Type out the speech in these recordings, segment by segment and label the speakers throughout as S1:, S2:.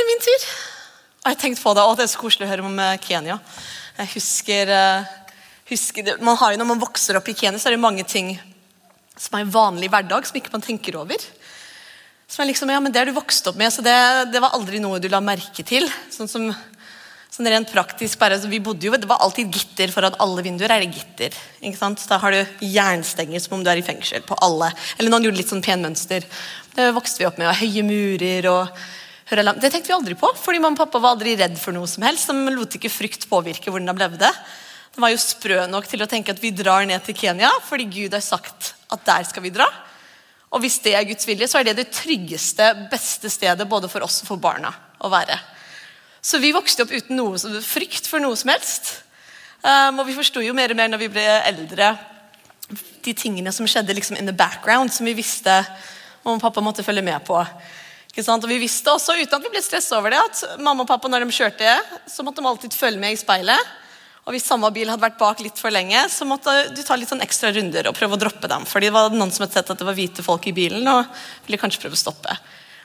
S1: er det min tur. Og jeg tenkte på det, å, det er så koselig å høre om eh, Kenya. Jeg husker, eh, husker man har jo, Når man vokser opp i Kenya, så er det mange ting som er en vanlig hverdag, som ikke man tenker over. Som er liksom, ja, men Det har du vokst opp med, så det, det var aldri noe du la merke til. Sånn som sånn rent praktisk bare, vi bodde jo, Det var alltid gitter foran alle vinduer. er det gitter, ikke sant? Da har du jernstenger som om du er i fengsel på alle. Eller noen gjorde litt sånn pen mønster. Det vokste vi opp med. Og høye murer og det tenkte vi aldri på, fordi mamma og pappa var aldri redd for noe som helst. De lot ikke frykt påvirke hvordan de levde. De var jo sprø nok til å tenke at vi drar ned til Kenya fordi Gud har sagt at der skal vi dra. Og hvis det er Guds vilje, så er det det tryggeste, beste stedet både for oss og for barna å være. Så vi vokste opp uten noe frykt for noe som helst. Um, og vi forsto jo mer og mer når vi ble eldre, de tingene som skjedde liksom in the background, som vi visste og pappa måtte følge med på. Og Vi visste også, uten at vi ble stresset over det, at mamma og pappa når de kjørte, så måtte de alltid følge med i speilet. Og Hvis samme bil hadde vært bak litt for lenge, så måtte du ta litt sånn ekstra runder og prøve å droppe dem. Fordi det var noen som hadde sett at det var hvite folk i bilen og ville kanskje prøve å stoppe.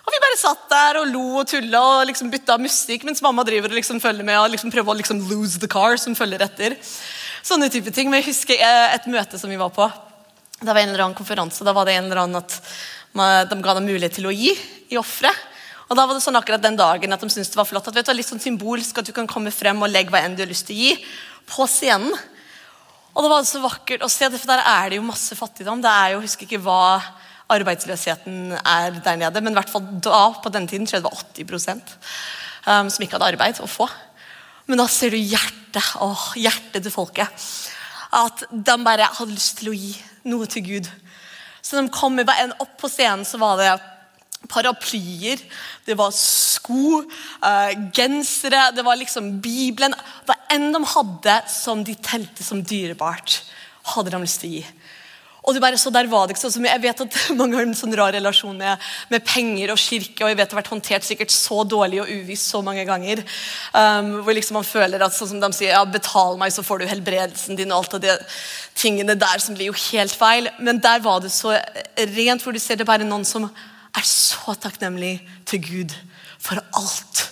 S1: Og Vi bare satt der og lo og tulla og liksom bytta musikk mens mamma driver og liksom følger med og liksom prøver å liksom lose the car som følger etter. Sånne type ting. Men jeg husker et møte som vi var på. Det var en eller annen konferanse. Da var det en eller annen at de ga dem mulighet til å gi i offeret. Og da var det sånn akkurat den dagen at de syntes det var flott at vet du, litt sånn symbolsk at du kan komme frem og legge hva enn du har lyst til å gi på scenen. Og det var så vakkert å se det, for der er det jo masse fattigdom. Det er jo, Jeg husker ikke hva arbeidsløsheten er der nede, men i hvert fall da, på denne tiden tror jeg det var 80 um, som ikke hadde arbeid å få. Men da ser du hjertet, åh, hjertet til folket. At de bare hadde lyst til å gi noe til Gud. Så de kom med en opp på scenen, så var det paraplyer, det var sko, uh, gensere, det var liksom Bibelen. Hva enn de hadde som de telte som dyrebart, hadde de lyst til å gi. Og du bare, så der var det ikke så mye. Jeg vet at mange har en sånn rar relasjon med, med, penger og kirke, og jeg vet det har vært håndtert sikkert så dårlig og uvisst så mange ganger. Um, hvor liksom man føler at sånn som de sier, ja, 'betal meg, så får du helbredelsen din', og alt av de tingene der som blir jo helt feil. Men der var det så rent, hvor du ser det bare noen som er så takknemlig til Gud for alt.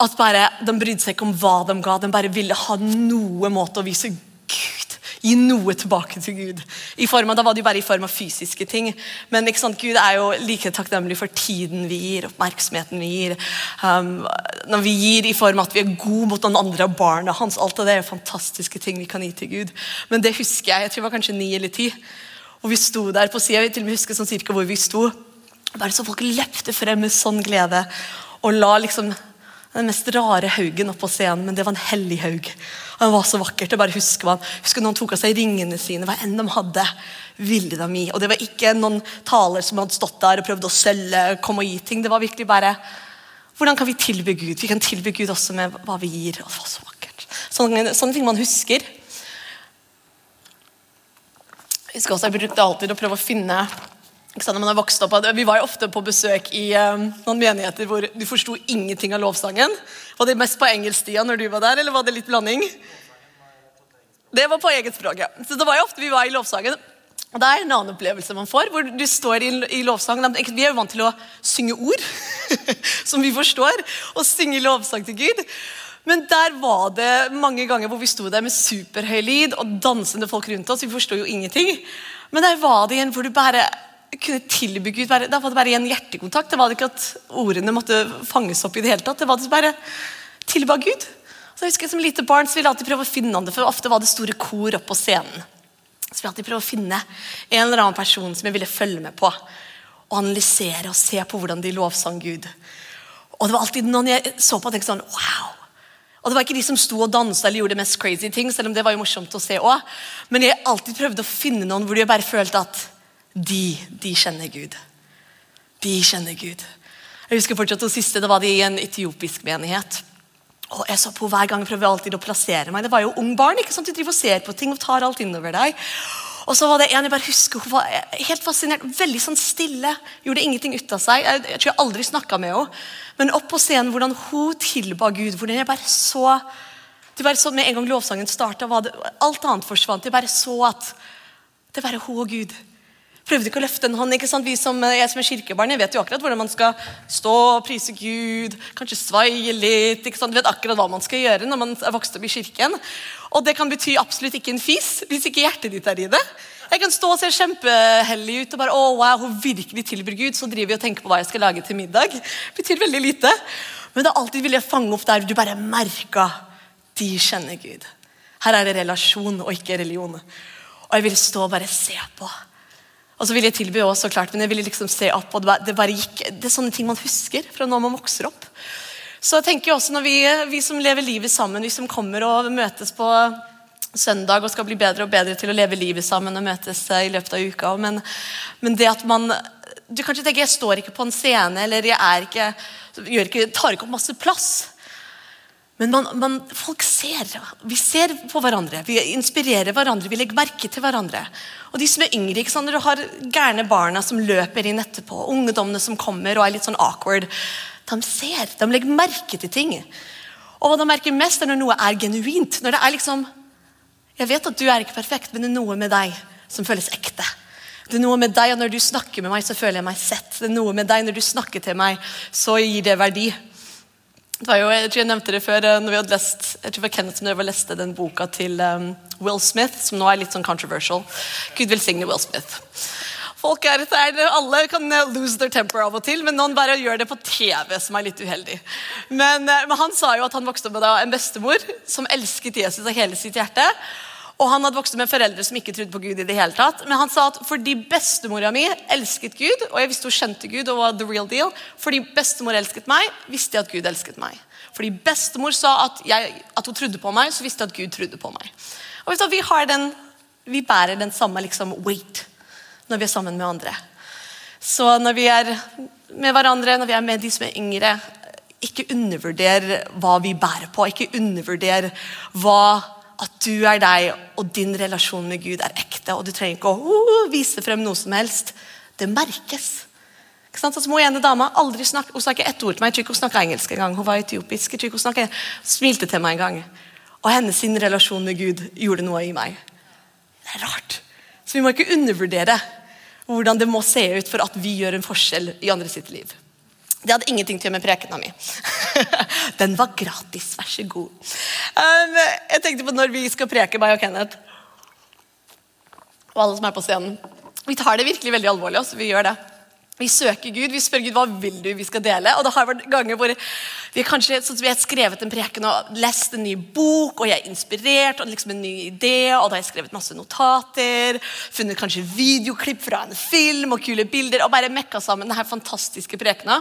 S1: At bare, De brydde seg ikke om hva de ga, de bare ville ha noe måte å vise Gud gi noe tilbake til Gud. I form av, da var det jo bare i form av fysiske ting. Men ikke sant, Gud er jo like takknemlig for tiden vi gir, oppmerksomheten vi gir. Um, når vi gir i form av at vi er gode mot noen andre av barna hans. Alt av det er fantastiske ting vi kan gi til Gud. Men det husker jeg. Jeg tror det var kanskje ni eller ti. Og vi sto der på sida. Jeg til og med husker sånn cirka hvor vi sto. Bare så Folk løpte frem med sånn glede og la liksom den mest rare haugen opp på scenen, men det var en hellig haug. Og Den var så vakkert. jeg bare husker man, husker Noen tok av seg ringene sine. Hva enn de hadde, ville de gi. Og det var ikke noen taler som hadde stått der og prøvd å selge, komme og gi ting. Det var virkelig bare Hvordan kan vi tilby Gud? Vi kan tilby Gud også med hva vi gir. Og det var så vakkert. Sånne, sånne ting man husker. Jeg husker også, jeg brukte alltid å prøve å finne man har vokst opp, Vi var jo ofte på besøk i um, noen menigheter hvor du forsto ingenting av lovsangen. Var det mest på engelsk Stian, når du var der, eller var det litt blanding? Det var på eget språk, ja. Så det var jo ofte vi var i lovsangen. Og Det er en annen opplevelse man får, hvor du står i, i lovsang. Vi er jo vant til å synge ord som vi forstår, og synge lovsang til Gud. Men der var det mange ganger hvor vi sto der med superhøy lyd og dansende folk rundt oss. Vi forsto jo ingenting. Men der var det igjen hvor du bare kunne tilby Gud bare, Da var det bare en hjertekontakt. Det var ikke at ordene måtte fanges opp. i det hele tatt, det var det bare tilba Gud. Så jeg husker Som lite barn så ville jeg alltid prøve å finne han det, for ofte var det store kor oppe på scenen. Så jeg alltid prøve å finne en eller annen person som jeg ville følge med på. Og analysere og se på hvordan de lovsang Gud. Og det var alltid noen jeg så på og tenkte sånn Wow! Og Det var ikke de som sto og dansa eller gjorde de mest crazy ting, selv om det var jo morsomt å se også. Men jeg alltid prøvde å finne noen hvor jeg bare følte at de, de kjenner Gud. De kjenner Gud. Jeg husker fortsatt det siste, det var de i en etiopisk menighet. Og jeg så på Hver gang prøvde alltid å plassere meg. Det var jo ung barn. ikke sant? Du driver og ser på ting og tar alt innover deg. Og så var det en jeg bare husker, Hun var helt fascinert, veldig sånn stille. Gjorde ingenting ut av seg. Jeg, jeg tror jeg aldri snakka med henne. Men opp på scenen hvordan hun tilba Gud. hvordan jeg bare så, det bare så Med en gang lovsangen starta, alt annet forsvant. Jeg bare så at det var hun og Gud Prøvde ikke å løfte en hånd. ikke sant? Vi som, jeg som er kirkebarn, jeg vet jo akkurat hvordan man skal stå, prise Gud, kanskje svaie litt. ikke sant? vet akkurat hva man skal gjøre når man er vokst opp i kirken. Og det kan bety absolutt ikke en fis hvis ikke hjertet ditt er i det. Jeg kan stå og se kjempehellig ut og bare å wow, hun virkelig tilbyr Gud. Så driver vi og tenker på hva jeg skal lage til middag. Det betyr veldig lite. Men det er alltid vil jeg fange opp der du bare merka de kjenner Gud. Her er det relasjon og ikke religion. Og jeg vil stå og bare se på. Og så ville jeg tilby også, klart, men jeg ville liksom se opp, og det bare, gikk, det er sånne ting man husker fra når man vokser opp. Så jeg tenker også når vi, vi som lever livet sammen, vi som kommer og møtes på søndag og skal bli bedre og bedre til å leve livet sammen og møtes i løpet av uka. Men, men det at man Du kanskje tenker jeg står ikke på en scene eller jeg er ikke, ikke tar ikke opp masse plass. Men man, man, folk ser. Vi ser på hverandre, vi inspirerer hverandre, vi legger merke til hverandre. Og de som er yngre, ikke sant? Når du har gærne barna som løper inn etterpå, ungdommene som kommer og er litt sånn awkward, de ser, de legger merke til ting. Og hva de merker mest, er når noe er genuint. Når det er liksom Jeg vet at du er ikke perfekt, men det er noe med deg som føles ekte. Det er noe med deg, og Når du snakker med meg, så føler jeg meg sett. Det er noe med deg, Når du snakker til meg, så gir det verdi. Det var jo, jeg tror jeg nevnte det før eh, når vi hadde lest, jeg tror det var Kenneth som leste den boka til um, Will Smith, som nå er litt sånn controversial. Gud velsigne Will Smith. Folk er, er, Alle kan eh, lose their temper av og til, men noen bare gjør det på TV, som er litt uheldig. Men, men han sa jo at han vokste opp med en bestemor som elsket Jesus av hele sitt hjerte. Og Han hadde vokst med foreldre som ikke trodde på Gud. i det hele tatt. Men han sa at fordi bestemora mi elsket Gud, og jeg visste hun kjente Gud, og var the real deal, fordi bestemor elsket meg, visste jeg at Gud elsket meg. Fordi bestemor sa at, jeg, at hun trodde på meg, så visste jeg at Gud trodde på meg. Og Vi, har den, vi bærer den samme liksom, weight når vi er sammen med andre. Så når vi er med hverandre, når vi er med de som er yngre, ikke undervurder hva vi bærer på. Ikke undervurder hva at du er deg, og din relasjon med Gud er ekte. Og du trenger ikke å uh, vise frem noe som helst. Det merkes. Ikke sant? Så må ene dama aldri snakke, Hun sa ikke ett ord til meg. Jeg tror ikke hun snakka engelsk engang. Hun var etiopisk. Jeg tror ikke hun snakket, smilte til meg en gang. Og hennes relasjon med Gud gjorde noe i meg. Det er rart. Så vi må ikke undervurdere hvordan det må se ut for at vi gjør en forskjell i andre sitt liv. Det hadde ingenting til å gjøre med prekena mi. Den var gratis, vær så god. Um, jeg tenkte på når vi skal preke, meg og Kenneth, og alle som er på scenen. Vi tar det virkelig veldig alvorlig. Også. Vi gjør det. Vi søker Gud, vi spør Gud hva vil du vi skal dele. Og det har vært ganger hvor vi, kanskje, sånn vi har skrevet en preken og lest en ny bok, og jeg er inspirert, og liksom en ny idé, og da har jeg skrevet masse notater. Funnet kanskje videoklipp fra en film og kule bilder, og bare mekka sammen denne fantastiske prekena.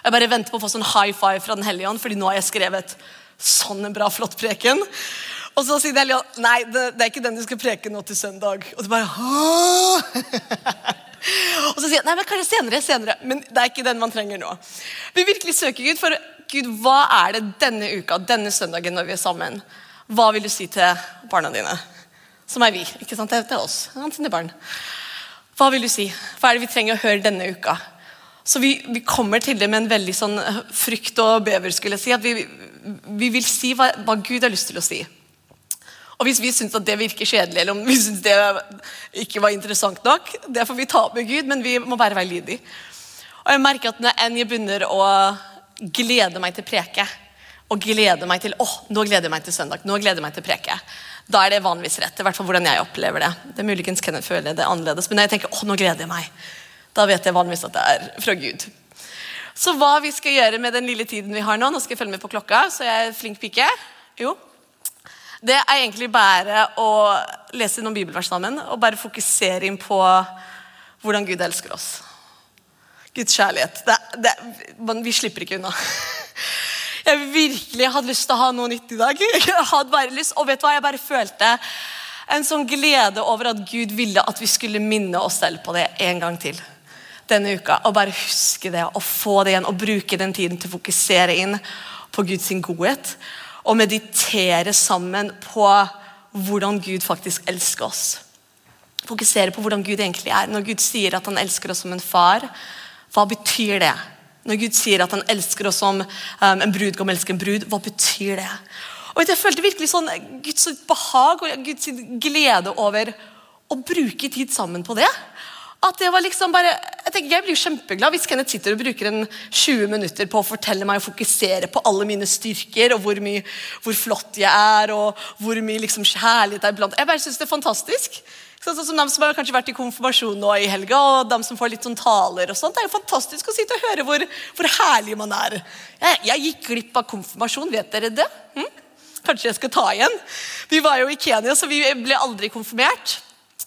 S1: Jeg bare venter på å få sånn high five fra Den hellige ånd, fordi nå har jeg skrevet sånn en bra, flott preken. Og så sier Den hellige ånd nei, det, det, er ikke den du skal preke nå til søndag. Og du bare Og så sier jeg nei, men kanskje senere, senere. Men det er ikke den man trenger nå. Vi virkelig søker Gud, for Gud, hva er det denne uka, denne søndagen når vi er sammen? Hva vil du si til barna dine? Som er vi. ikke sant? Det er oss. Han sine barn. Hva vil du si? Hva er det vi trenger å høre denne uka? Så vi, vi, kommer til det med en veldig sånn frykt og bever. skulle jeg si, at Vi, vi vil si hva, hva, Gud har lyst til å si. Og Hvis vi syns det virker kjedelig eller om vi synes det ikke var interessant nok, det får vi ta med Gud, men vi må være lydige. Og jeg merker at Når jeg begynner å glede meg til preke, og glede meg til åh, nå gleder jeg meg til søndag, nå gleder jeg meg til preke, da er det vanligvis rett. i hvert fall hvordan jeg opplever det. Det er Muligens kan jeg føle det annerledes, men jeg tenker åh, nå gleder jeg meg, da vet jeg vanligvis at det er fra Gud. Så hva vi skal gjøre med den lille tiden vi har nå Nå skal jeg følge med på klokka, så jeg er flink pike. Jo. Det er egentlig bare å lese noen bibelvers sammen og bare fokusere inn på hvordan Gud elsker oss. Guds kjærlighet. Det, det, vi slipper ikke unna. Jeg virkelig hadde lyst til å ha noe nytt i dag. Jeg hadde bare lyst, Og vet du hva, jeg bare følte en sånn glede over at Gud ville at vi skulle minne oss selv på det en gang til denne uka. Og bare huske det og få det igjen og bruke den tiden til å fokusere inn på Guds godhet. Og meditere sammen på hvordan Gud faktisk elsker oss. Fokusere på hvordan Gud egentlig er. Når Gud sier at han elsker oss som en far, hva betyr det? Når Gud sier at han elsker oss som um, en brudgom elsker en brud, hva betyr det? Og Jeg følte virkelig sånn Guds behag og Guds glede over å bruke tid sammen på det. At det var liksom bare, Jeg tenker, jeg blir jo kjempeglad hvis Kenneth sitter og bruker en 20 minutter på å fortelle meg og fokusere på alle mine styrker, og hvor, mye, hvor flott jeg er, og hvor mye liksom kjærlighet er blant Jeg bare synes det er fantastisk. Sånn som de som har kanskje vært i konfirmasjon nå i helga, og de som får litt sånn taler og sånt. Det er jo fantastisk å sitte og høre hvor, hvor herlig man er. Jeg, jeg, gikk glipp av konfirmasjon, vet dere det? Hm? Kanskje jeg skal ta igjen? Vi var jo i Kenya, så vi ble aldri konfirmert.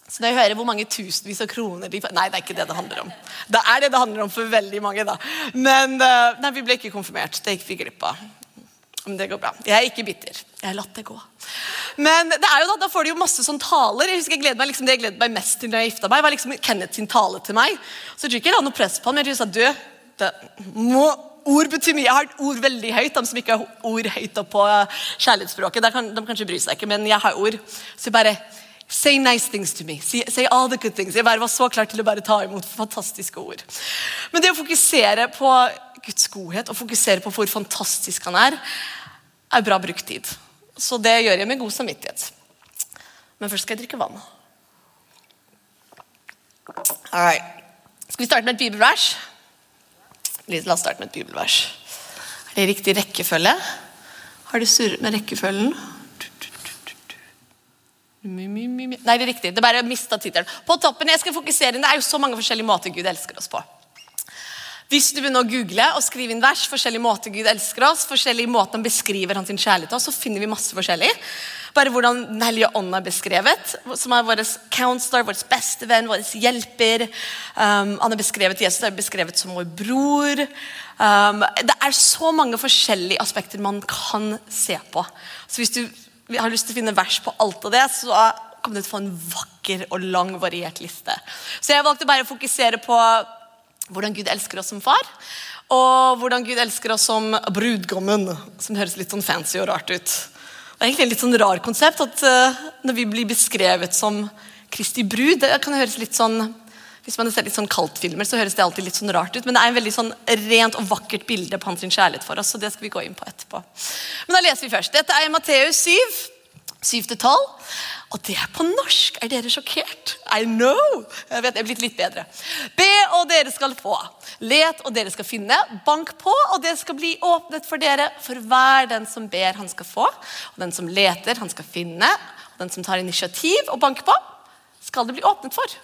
S1: Så når jeg hører hvor mange tusenvis av kroner de Nei, det er ikke det det handler om. Det er det det handler om for veldig mange, da. Men eh, nei, vi ble ikke konfirmert. Det gikk vi glipp av. Men det går bra. Jeg er ikke bitter. Jeg har latt det gå. Men det er jo da, da får du jo masse sånn taler. Jeg husker jeg gledet meg, liksom, Det jeg gledet meg mest til når jeg gifta meg, var liksom Kenneth sin tale til meg. Så jeg tror ikke jeg la noe press på ham, men jeg sa du, det må, ord betyr mye. Jeg har et ord veldig høyt. De som ikke har ord høyt opp på kjærlighetsspråket, de kan, de kanskje bry seg ikke, men jeg har ord. Så jeg bare Say nice things to me. Say, say all the good things. Jeg var så klar til å bare ta imot fantastiske ord. Men det å fokusere på Guds godhet og fokusere på hvor fantastisk han er, er bra brukt tid. Så det gjør jeg med god samvittighet. Men først skal jeg drikke vann. Alright. Skal vi starte med et bibelvers? La oss starte med et bibelvers. Er det riktig rekkefølge? Har du surret med rekkefølgen? Nei, det er riktig. Det er bare mista tittelen. På toppen, jeg skal fokusere, inn, Det er jo så mange forskjellige måter Gud elsker oss på. Hvis du vil nå google og skrive inn vers, forskjellige måter Gud elsker oss, forskjellige måter han beskriver hans kjærlighet til oss, så finner vi masse forskjellig. Bare hvordan Den hellige ånd er beskrevet, som er vår counselor, vår beste venn, vår hjelper. Um, han er beskrevet, Jesus er beskrevet som vår bror. Um, det er så mange forskjellige aspekter man kan se på. Så hvis du har lyst til å finne vers på alt av det, så kommer du til å få en vakker og lang, variert liste. Så jeg valgte bare å fokusere på hvordan Gud elsker oss som far, og hvordan Gud elsker oss som brudgommen, som høres litt sånn fancy og rart ut. Det er egentlig et litt sånn rar konsept at uh, når vi blir beskrevet som Kristi brud det kan høres litt sånn hvis man sett litt sånn kaltfilmer, så høres det alltid litt sånn rart ut. Men det er en veldig sånn rent og vakkert bilde på hans kjærlighet for oss. så det skal vi gå inn på etterpå. Men da leser vi først. Dette er Matteus 7, 7-12. Og det er på norsk! Er dere sjokkert? I know! Jeg vet, jeg er blitt litt bedre. Be, og dere skal få. Let, og dere skal finne. Bank på, og det skal bli åpnet for dere. For hver den som ber, han skal få. Og den som leter, han skal finne. Og den som tar initiativ og banker på, skal det bli åpnet for.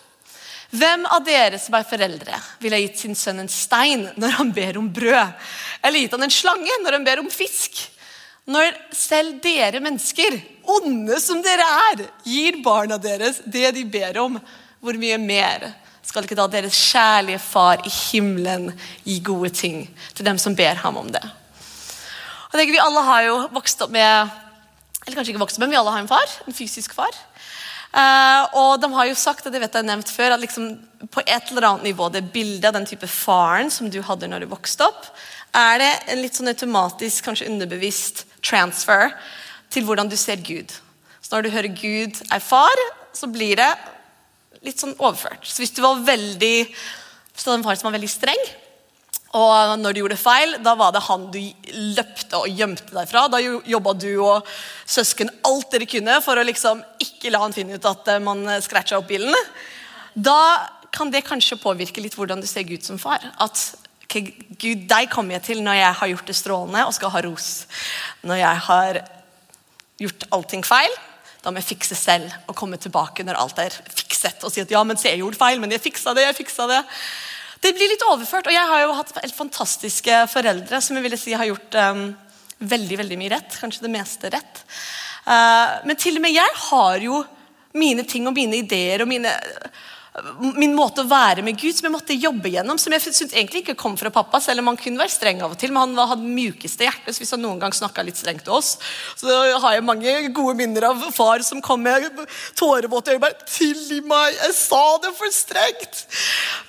S1: Hvem av dere som er foreldre, ville gitt sin sønn en stein når han ber om brød? Eller gitt han en slange når han ber om fisk? Når selv dere mennesker, onde som dere er, gir barna deres det de ber om, hvor mye mer skal ikke da deres kjærlige far i himmelen gi gode ting til dem som ber ham om det? Og jeg Vi alle har jo vokst opp med eller kanskje ikke vokst opp, men vi alle har en far, en fysisk far. Uh, og de har jo sagt, og det vet jeg nevnt før, at liksom på et eller annet nivå det bildet av den type faren som du hadde når du vokste opp, er det en litt sånn automatisk, kanskje underbevisst transfer til hvordan du ser Gud. Så når du hører Gud er far, så blir det litt sånn overført. Så hvis du var veldig så en far som var veldig streng, og når du gjorde feil, da var det han du løpte og gjemte deg fra. Da jobba du og søsken alt dere kunne for å liksom ikke la han finne ut at eh, man scratcha opp bilen. Da kan det kanskje påvirke litt hvordan du ser Gud som far. At okay, Gud, deg kommer jeg til når jeg har gjort det strålende og skal ha ros. Når jeg har gjort allting feil, da må jeg fikse selv og komme tilbake når alt er fikset. Og si at ja, men se, jeg gjorde feil, men jeg fiksa det, jeg fiksa det. Det blir litt overført. Og jeg har jo hatt helt fantastiske foreldre som jeg ville si har gjort um, veldig veldig mye rett. Kanskje det meste rett. Uh, men til og med jeg har jo mine ting og mine ideer og mine min måte å være med Gud som jeg måtte jobbe gjennom. Som jeg syntes egentlig ikke kom fra pappa, selv om han kunne være streng av og til. Men han hadde mjukeste hjerte, så hvis han noen gang snakka litt strengt til oss, så har jeg mange gode minner av far som kom med tårevåte øyne. 'Tilgi meg, jeg sa det for strengt!'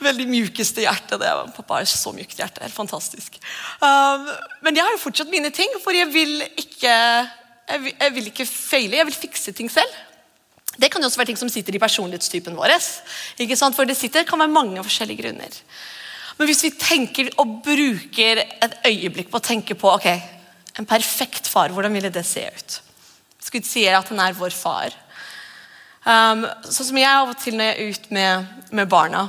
S1: Veldig mjukeste hjerte. det Pappa har så mjukt hjerte. Helt fantastisk. Um, men jeg har jo fortsatt mine ting, for jeg vil ikke jeg vil, jeg vil ikke feile. Jeg vil fikse ting selv. Det kan jo også være ting som sitter i personlighetstypen vår. Ikke sant? For det sitter kan være mange forskjellige grunner. Men hvis vi tenker og bruker et øyeblikk på å tenke på ok, en perfekt far, hvordan ville det se ut? Gud sier at han er vår far. Um, sånn som jeg av og til når jeg er ute med, med barna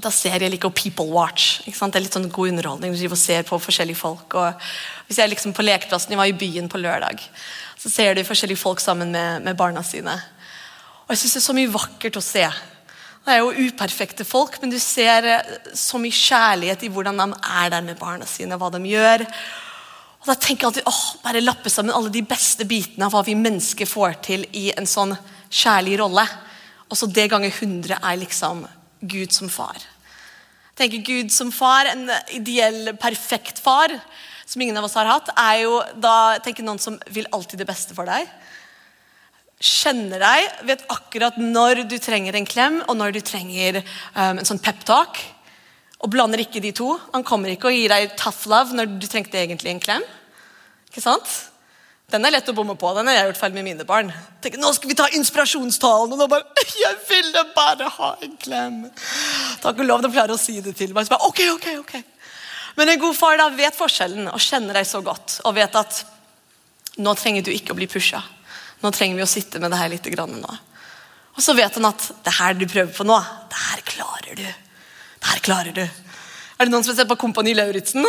S1: Da ser jeg like å people watch. Det er litt sånn god underholdning. Du ser på forskjellige folk. Og hvis jeg liksom på lekeplassen, jeg var i byen på lørdag, så ser du forskjellige folk sammen med, med barna sine. Og jeg synes Det er så mye vakkert å se. Det er jo uperfekte folk, men du ser så mye kjærlighet i hvordan de er der med barna sine, hva de gjør. Og da tenker jeg alltid, åh, Bare lappe sammen alle de beste bitene av hva vi mennesker får til i en sånn kjærlig rolle. Og så det ganger 100 er liksom Gud som far. Jeg tenker Gud som far, En ideell, perfekt far, som ingen av oss har hatt, er jo da tenker noen som vil alltid det beste for deg. Kjenner deg, vet akkurat når du trenger en klem, og når du trenger um, en sånn peptalk. Og blander ikke de to. Han kommer ikke og gir deg tough love når du trengte egentlig en klem. Ikke sant? Den er lett å bomme på. Den har jeg gjort feil med mine barn. Tenker, nå skal vi ta inspirasjonstalen, og da bare Jeg ville bare ha en klem. Takk og lov de klarer å si det til meg. Så bare, ok, ok, ok. Men en god far da vet forskjellen og kjenner deg så godt og vet at nå trenger du ikke å bli pusha. Nå trenger vi å sitte med det her litt grann nå. Og så vet han at det her du prøver på nå, det her klarer du. Det her klarer du. Er det noen som har sett på Kompani Lauritzen?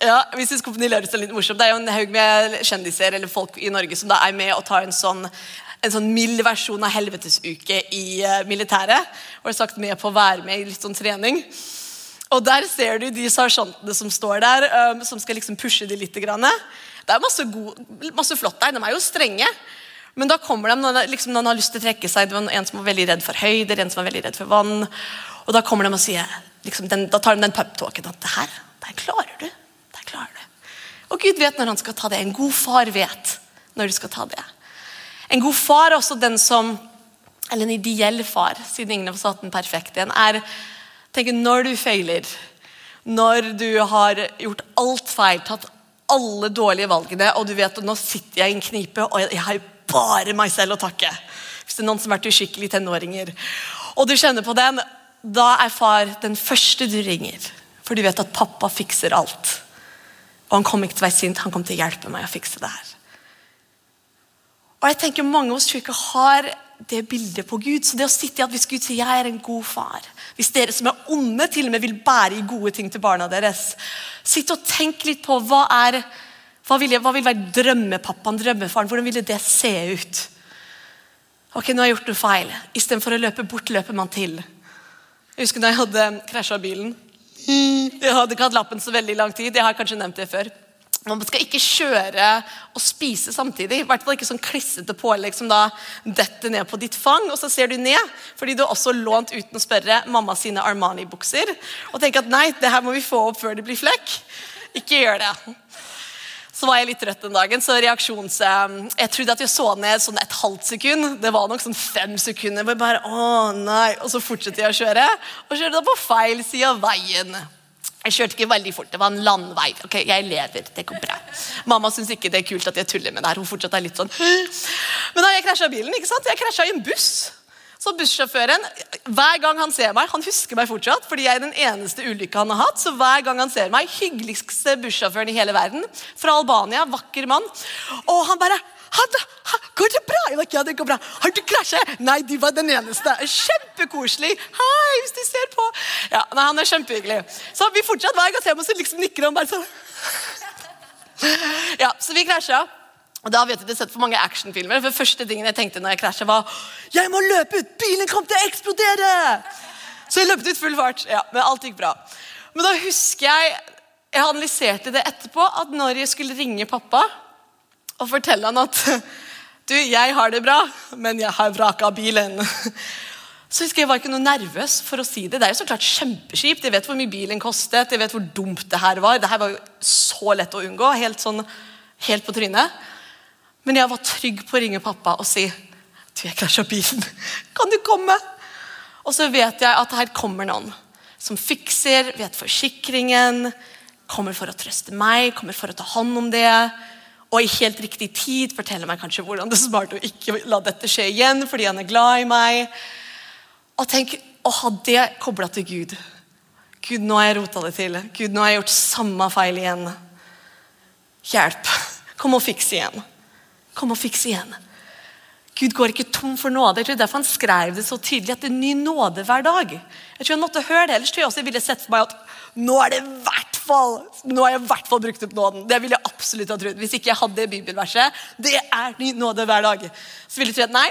S1: Ja, vi synes Kompani Lauritzen er litt morsomt. Det er jo en haug med kjendiser eller folk i Norge som da er med og tar en sånn en sånn mild versjon av helvetesuke i uh, militæret. Og er sagt med på å være med i litt sånn trening. Og der ser du de sersjantene som står der, um, som skal liksom pushe de litt. Grann. Det er masse, god, masse flott der. De er jo strenge. Men da kommer de liksom, de har lyst til å trekke seg. Det var en som var veldig redd for høyder, en som var veldig redd for vann. Og da kommer de og sier, liksom, den, da tar de den puptalken at det her, det her klarer du det klarer du. Og Gud vet når han skal ta det. En god far vet når du skal ta det. En god far er også den som Eller en ideell far, siden ingen har hatt den perfekte igjen. er tenker, Når du feiler, når du har gjort alt feil, tatt alle dårlige valgene, og du vet at nå sitter jeg i en knipe, og jeg har bare meg selv å takke. Hvis det er noen som har vært uskikkelige tenåringer, og du kjenner på den, da er far den første du ringer. For du vet at pappa fikser alt. Og han kom ikke til å være sint, han kom til å hjelpe meg å fikse det her. Og jeg tenker Mange av oss ikke har det bildet på Gud. Så det å sitte i at Hvis Gud sier jeg er en god far, hvis dere som er onde, til og med vil bære i gode ting til barna deres Sitt og tenk litt på hva er hva vil, hva ville være drømmepappaen, drømmefaren? Hvordan ville det se ut? Ok, nå har jeg gjort noe feil. Istedenfor å løpe bort, løper man til. Jeg husker da jeg hadde krasja bilen. Jeg hadde ikke hatt lappen så veldig lang tid. Jeg har kanskje nevnt det før. Man skal ikke kjøre og spise samtidig. I hvert fall ikke sånn klissete pålegg som da detter ned på ditt fang. Og så ser du ned, fordi du har også lånt uten å spørre mamma sine Armani-bukser. Og tenker at nei, det her må vi få opp før det blir flekk. Ikke gjør det. Så var jeg litt trøtt den dagen, så reaksjons... Eh, jeg trodde at jeg så ned sånn et halvt sekund. Det var nok sånn fem sekunder. hvor jeg bare, å nei, Og så fortsatte jeg å kjøre, og kjørte da på feil side av veien. Jeg kjørte ikke veldig fort. Det var en landvei. Ok, Jeg lever. Det går bra. Mamma syns ikke det er kult at jeg tuller med det her. Hun fortsatt er litt sånn Men da jeg krasja bilen, ikke sant? Jeg krasja i en buss. Så bussjåføren, hver gang han ser meg, han husker meg fortsatt, fordi jeg er den eneste ulykka han har hatt. Så hver gang han ser meg, hyggeligste bussjåføren i hele verden, fra Albania, vakker mann. Og han bare Går det bra? Jeg like, ja, det går bra. Har du krasjet? Nei, du var den eneste. Kjempekoselig. Hei, hvis du ser på. Ja, nei, Han er kjempehyggelig. Så vi fortsatt hver gang ser meg, så liksom nikker han bare sånn. Ja, Så vi krasja. Og da vet jeg, du, sett for mange actionfilmer. For første tingen jeg tenkte når jeg krasja, var jeg må løpe ut! Bilen kom til å eksplodere! Så jeg løpte ut full fart. Ja, Men alt gikk bra. Men da husker jeg jeg analyserte det etterpå, at når jeg skulle ringe pappa og fortelle han at du, jeg har det bra, men jeg har vraka bilen. Så husker jeg var ikke noe nervøs for å si det. Det er jo så klart kjempekjipt. Jeg vet hvor mye bilen kostet, jeg vet hvor dumt det her var. Det her var jo så lett å unngå. Helt sånn, helt på trynet. Men jeg var trygg på å ringe pappa og si du, jeg krasja bilen. Kan du komme? Og så vet jeg at her kommer noen som fikser, vet forsikringen, kommer for å trøste meg, kommer for å ta hånd om det. Og i helt riktig tid forteller meg kanskje hvordan det er smart å ikke la dette skje igjen fordi han er glad i meg. Og tenk å ha det kobla til Gud. Gud, nå har jeg rota det til. Gud, nå har jeg gjort samme feil igjen. Hjelp. Kom og fiks igjen. Kom og fiks igjen. Gud går ikke tom for nåde. Jeg tror Derfor han skrev det så tydelig at det er ny nåde hver dag. Jeg tror han måtte høre det, Ellers tror jeg også jeg ville sett for meg at nå er det hvert fall nå har jeg i hvert fall brukt opp nåden. Det ville jeg absolutt ha trodd. Hvis ikke jeg hadde bibelverset. Det er ny nåde hver dag. Så ville jeg trodd nei,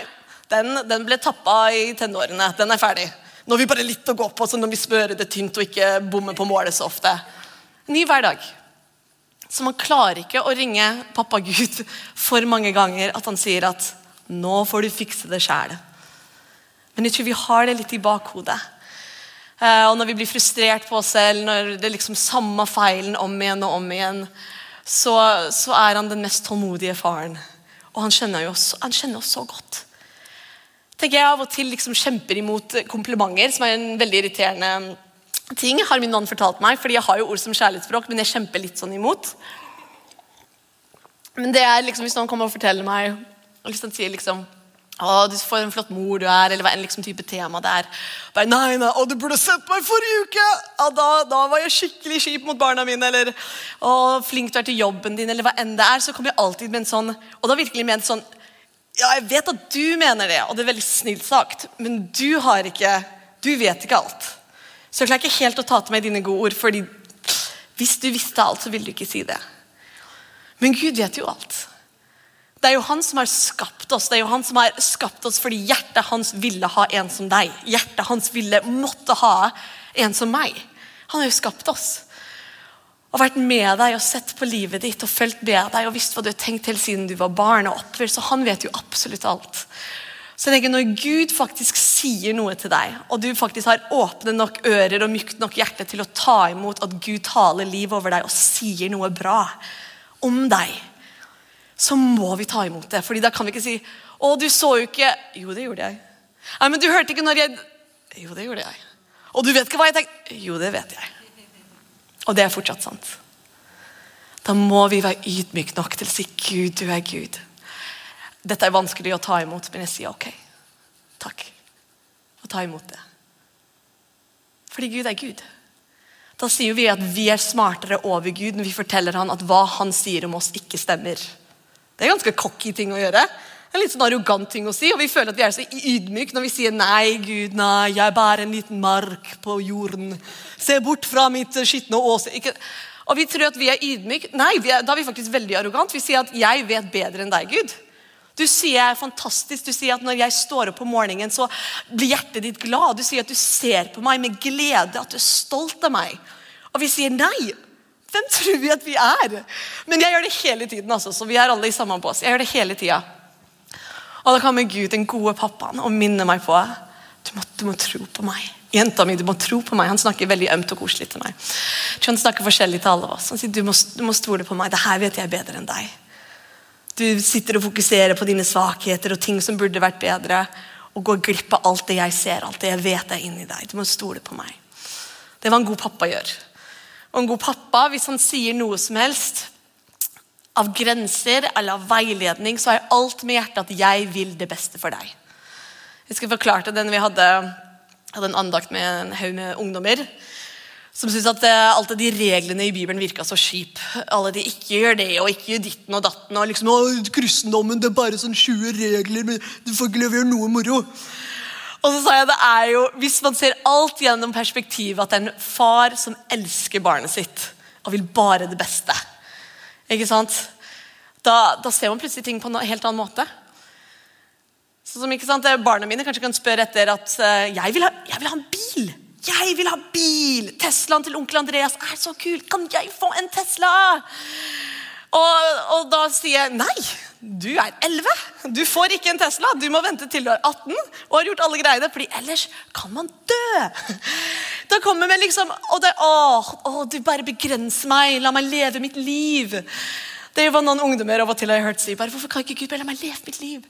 S1: den, den ble tappa i tenårene. Den er ferdig. Nå har vi bare litt å gå på, så når vi smører det tynt og ikke bommer på målet så ofte. Ny hver dag. Så man klarer ikke å ringe pappa Gud for mange ganger at han sier at 'nå får du fikse det sjæl'. Men jeg tror vi har det litt i bakhodet. Eh, og når vi blir frustrert på oss selv, når det er liksom samme feilen om igjen og om igjen, så, så er han den mest tålmodige faren. Og han kjenner, oss, han kjenner oss så godt. Tenker jeg av og til liksom kjemper imot komplimenter, som er en veldig irriterende ting, har min mann fortalt meg. fordi jeg har jo ord som kjærlighetsspråk, men jeg kjemper litt sånn imot. Men det er liksom, Hvis noen kommer og forteller meg og liksom sier liksom å, du får en flott mor du er, eller hva enn liksom type tema det er. Bare, nei, nei, å, du burde sett meg forrige uke! Ja, da, da, var jeg skikkelig kjip mot barna mine. Eller å, flink du er til jobben din, eller hva enn det er. Så kommer jeg alltid med en sånn Og da virkelig ment sånn Ja, jeg vet at du mener det, og det er veldig snilt sagt, men du har ikke Du vet ikke alt. Så jeg klarer ikke helt å ta til meg dine gode ord, fordi hvis du visste alt, så ville du ikke si det. Men Gud vet jo alt. Det er jo han som har skapt oss. Det er jo han som har skapt oss fordi hjertet hans ville ha en som deg. Hjertet hans ville måtte ha en som meg. Han har jo skapt oss. Og vært med deg og sett på livet ditt og fulgt med deg og visst hva du har tenkt til siden du var barn. og oppført, Så han vet jo absolutt alt. Så jeg tenker Når Gud faktisk sier noe til deg, og du faktisk har åpne nok ører og mykt nok hjerte til å ta imot at Gud taler liv over deg og sier noe bra om deg, så må vi ta imot det. Fordi da kan vi ikke si 'Å, du så jo ikke' Jo, det gjorde jeg. Nei, men du hørte ikke når jeg Jo, det gjorde jeg. Og du vet ikke hva jeg tenkte? Jo, det vet jeg. Og det er fortsatt sant. Da må vi være ydmyke nok til å si 'Gud, du er Gud'. Dette er vanskelig å ta imot, men jeg sier ok. Takk. Og ta imot det. Fordi Gud er Gud. Da sier vi at vi er smartere over Gud når vi forteller han at hva han sier om oss, ikke stemmer. Det er ganske cocky ting å gjøre. En litt sånn arrogant ting å si, og vi føler at vi er så ydmyke når vi sier nei, Gud, nei, jeg er bare en liten mark på jorden. Se bort fra mitt skitne åse. Ikke. Og vi tror at vi er ydmyke. Nei, er, da er vi faktisk veldig arrogant. Vi sier at jeg vet bedre enn deg, Gud. Du sier jeg er fantastisk. Du sier at når jeg står opp om morgenen, så blir hjertet ditt glad. Du sier at du ser på meg med glede, at du er stolt av meg. Og vi sier nei. Hvem tror vi at vi er? Men jeg gjør det hele tiden, altså, så vi er alle i samme bås. Jeg gjør det hele tida. Og da kommer Gud, den gode pappaen, og minner meg på du må, du må tro på meg. Jenta mi, du må tro på meg. Han snakker veldig ømt og koselig til meg. Han snakker forskjellig til alle oss. Han sier du må, du må stole på meg. Det her vet jeg bedre enn deg. Du sitter og fokuserer på dine svakheter og ting som burde vært bedre, og går glipp av alt det jeg ser, alt det jeg vet er inni deg. Du må stole på meg. Det er hva en god pappa gjør og en god pappa, hvis han sier noe som helst av grenser eller av veiledning, så har jeg alt med hjertet at 'jeg vil det beste for deg'. Jeg skal forklare til den Vi hadde, hadde en andakt med en haug med ungdommer som syntes at eh, alle de reglene i Bibelen virka så kjip. Alle de ikke gjør det og ikke gjør ditten og datten. og liksom, Kristendommen det er bare sånn 20 regler, men du får ikke lov å gjøre noe moro. Og så sa jeg det er jo, Hvis man ser alt gjennom perspektivet at det er en far som elsker barnet sitt og vil bare det beste, ikke sant? Da, da ser man plutselig ting på en helt annen måte. Sånn som, ikke sant, Barna mine kanskje kan spørre etter at uh, jeg, vil ha, jeg vil ha en bil. Jeg vil ha bil! Teslaen til onkel Andreas er så kul! Kan jeg få en Tesla? Og, og da sier jeg nei. Du er 11. Du får ikke en Tesla. Du må vente til du er 18 og har gjort alle greiene, fordi ellers kan man dø. Da kommer vi liksom og det, å, å, du bare begrenser meg. La meg leve mitt liv. Det var noen ungdommer av og til har hørt si. bare, Hvorfor kan ikke Gud bare la meg leve mitt liv?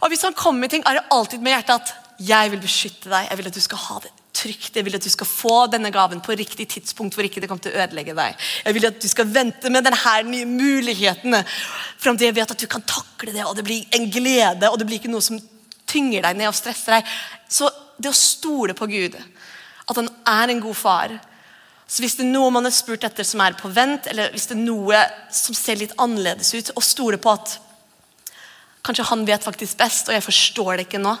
S1: Og Hvis han kommer med ting, er det alltid med hjertet at jeg vil beskytte deg. Jeg vil at du skal ha det trygt. Jeg vil at du skal få denne gaven på riktig tidspunkt hvor ikke det kommer til å ødelegge deg. Jeg vil at du skal vente med denne nye muligheten fram til jeg vet at du kan takle det, og det blir en glede, og det blir ikke noe som tynger deg ned og stresser deg. Så det å stole på Gud, at han er en god far så Hvis det er noe man har spurt etter som er på vent, eller hvis det er noe som ser litt annerledes ut, og stole på at Kanskje han vet faktisk best, og jeg forstår det ikke nå.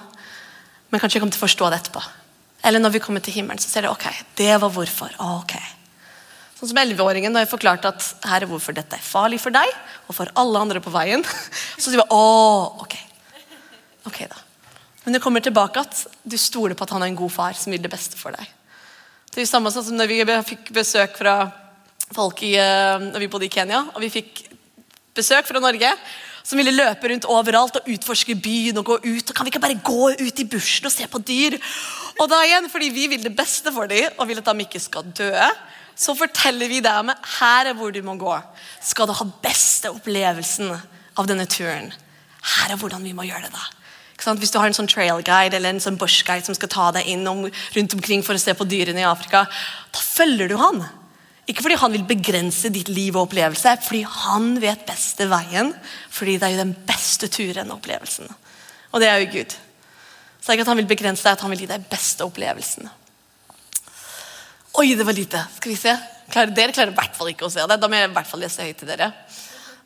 S1: Men kanskje jeg kommer til å forstå det etterpå. Eller når vi kommer til himmelen, så ser de ok, det var hvorfor. Ok. Sånn som 11-åringen da jeg forklarte at her er hvorfor dette er farlig for deg og for alle andre på veien. Så sier vi å, ok. Ok da. Men det kommer tilbake at du stoler på at han er en god far som vil det beste for deg. Det er jo samme sånn som når vi fikk besøk fra folk i, eh, når vi bodde i Kenya, og vi fikk besøk fra Norge som ville løpe rundt overalt og utforske byen og gå ut. og Kan vi ikke bare gå ut i bushen og se på dyr? Og da igjen, fordi vi vil det beste for dem og vil at de ikke skal dø, så forteller vi dem her er hvor du må gå. Skal du ha beste opplevelsen av denne turen, her er hvordan vi må gjøre det. da. Hvis du har en sånn trail guide eller en sånn bush guide som skal ta deg inn om, rundt omkring for å se på dyrene i Afrika, da følger du han. Ikke fordi han vil begrense ditt liv og opplevelse, fordi han vet beste veien. Fordi det er jo den beste turen og opplevelsen. Og det er jo Gud. Så det er ikke at han vil begrense deg, at han vil gi deg beste opplevelsen. Oi, det var lite. Skal vi se. Klarer, dere klarer i hvert fall ikke å se det. Da må jeg i hvert fall lese høyt til dere.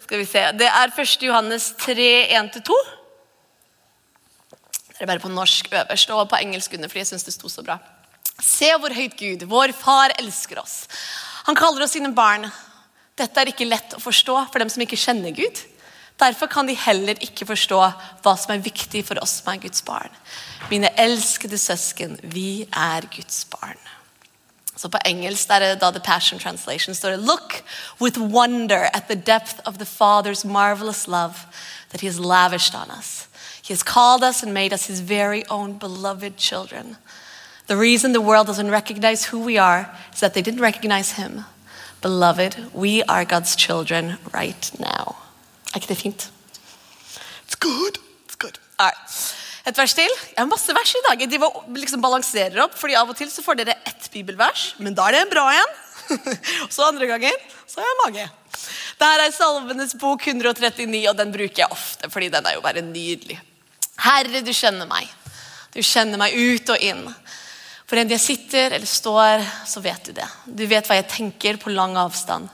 S1: Skal vi se. Det er 1. Johannes 3, 1-2. Det er bare på norsk øverst og på engelsk under, fordi jeg syns det sto så bra. Se hvor høyt Gud, vår far, elsker oss. Han kaller oss sine barn. Dette er ikke lett å forstå for dem som ikke kjenner Gud. Derfor kan de heller ikke forstå hva som er viktig for oss som er Guds barn. Mine elskede søsken, vi er Guds barn. Så På engelsk er det da The Passion Translation står det Look with wonder at the depth of the Father's marvelous love that He has lavished on us. He has called us and made us His very own beloved children. The reason the world doesn't recognize who we are is that they didn't recognize him. Beloved, we are God's children right now. Er ikke det fint? It's good. It's good. Right. Et vers til. Jeg har masse vers i dag. De liksom balanserer opp, fordi Av og til så får dere ett bibelvers, men da er det en bra en. så andre ganger så har jeg mage. Dette er Salvenes bok 139, og den bruker jeg ofte, fordi den er jo bare nydelig. Herre, du kjenner meg. Du kjenner meg ut og inn. For enn jeg sitter eller står, så vet du det. Du vet hva jeg tenker på lang avstand.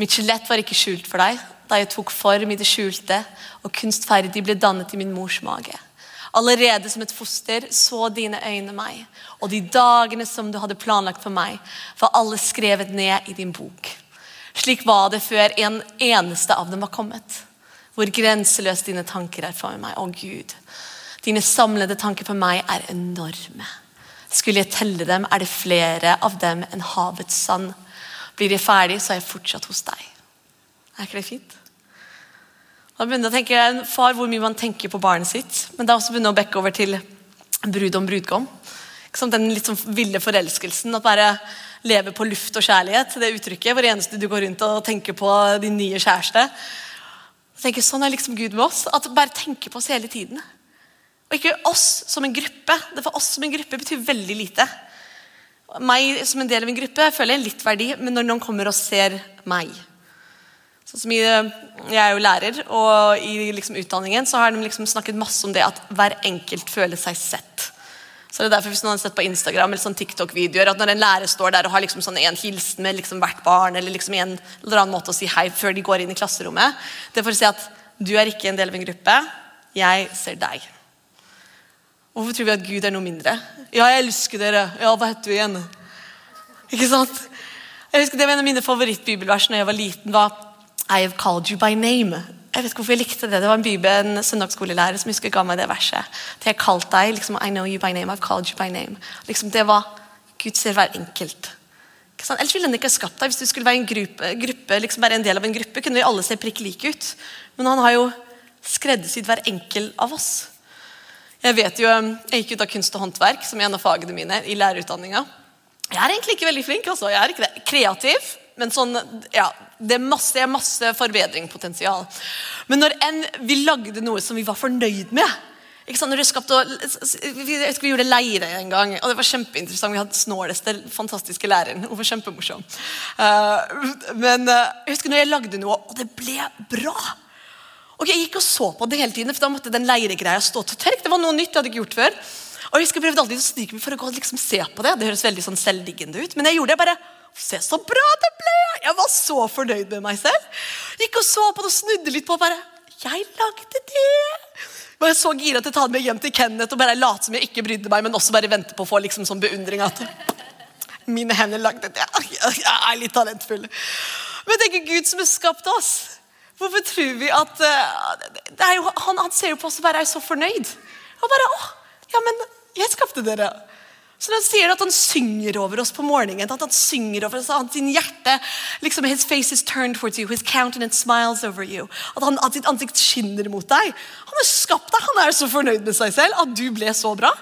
S1: Mitt skjelett var ikke skjult for deg da jeg tok form i det skjulte, og kunstferdig ble dannet i min mors mage. Allerede som et foster så dine øyne meg, og de dagene som du hadde planlagt for meg, var alle skrevet ned i din bok. Slik var det før en eneste av dem var kommet. Hvor grenseløst dine tanker er for meg. Å Gud, dine samlede tanker for meg er enorme. Skulle jeg telle dem, er det flere av dem enn havets sand. Blir jeg ferdig, så er jeg fortsatt hos deg. Er ikke det fint? Da begynner jeg å tenke en far hvor mye man tenker på barnet sitt. Men det er også begynner å bekke over til brud om brudgom. Den litt sånn ville forelskelsen. At bare leve på luft og kjærlighet. Det uttrykket hvor eneste du går rundt og tenker på din nye kjæreste. Jeg tenker, sånn er liksom Gud med oss. At bare tenker på oss hele tiden. Og ikke oss som en gruppe. Det For oss som en gruppe betyr veldig lite. Meg som en del av en gruppe føler jeg litt verdi, men når noen kommer og ser meg sånn som Jeg er jo lærer, og i liksom utdanningen så har de liksom snakket masse om det at hver enkelt føler seg sett. Så det er derfor Hvis noen har sett på Instagram eller sånn TikTok-videoer at når en lærer står der og har liksom sånn en hilsen med liksom hvert barn, eller liksom en eller annen måte å si hei før de går inn i klasserommet Det er for å si at du er ikke en del av en gruppe. Jeg ser deg. Hvorfor tror vi at Gud er noe mindre? Ja, jeg elsker dere. Ja, hva heter du igjen? Ikke sant? Jeg husker Det var En av mine favorittbibelvers da jeg var liten, var I have called you by name. Jeg vet ikke hvorfor jeg likte det. Det var en bibel, en søndagsskolelærer som husker ga meg det verset. Til jeg kalt deg, liksom, I know you by name, I've called you by name. Liksom, det var Gud ser hver enkelt. Ellers ville han ikke skapt deg. Hvis du skulle være en gruppe, gruppe liksom være en del av en gruppe, kunne vi alle se prikk like ut. Men han har jo skreddersydd hver enkel av oss. Jeg vet jo, um, jeg gikk ut av kunst og håndverk som en av fagene mine i lærerutdanninga. Jeg er egentlig ikke veldig flink. altså. Jeg er ikke det. Kreativ, men sånn, ja, det er masse, masse forbedringspotensial. Men når en, vi lagde noe som vi var fornøyd med ikke sant? Når det skapte, jeg Vi gjorde leire en gang, og det var kjempeinteressant. Vi hadde snåleste, fantastiske læreren. Hun var kjempemorsom. Uh, men uh, jeg husker når jeg lagde noe, og det ble bra. Og Jeg gikk og så på det hele tiden, for da måtte den leiregreia stå til tørk. Det var noe nytt jeg hadde ikke gjort før. Og jeg husker jeg prøvde alltid å snike meg for å gå og liksom se på det. Det høres veldig sånn selvdiggende ut, men jeg gjorde det bare Se så bra det ble! Jeg var så fornøyd med meg selv. Gikk og så på det og snudde litt på bare Jeg lagde det! Og jeg så gira til å ta det med hjem til Kenneth og bare late som jeg ikke brydde meg, men også bare vente på å få liksom sånn beundring. at mine hender lagde det. Jeg er litt talentfull. Men tenk Gud som har skapt oss. Hvorfor tror vi at uh, jo, han, han, ser jo på oss og bare er så fornøyd. Og bare, åh, ja, men jeg skapte dere. Så han sier at han synger over oss på morgenen. at han synger over oss, at sin hjerte, liksom, His face is turned towards you, his countenance smiles over you. At, han, at sitt ansikt skinner mot deg. Han har skapt deg, han er så fornøyd med seg selv at du ble så bra.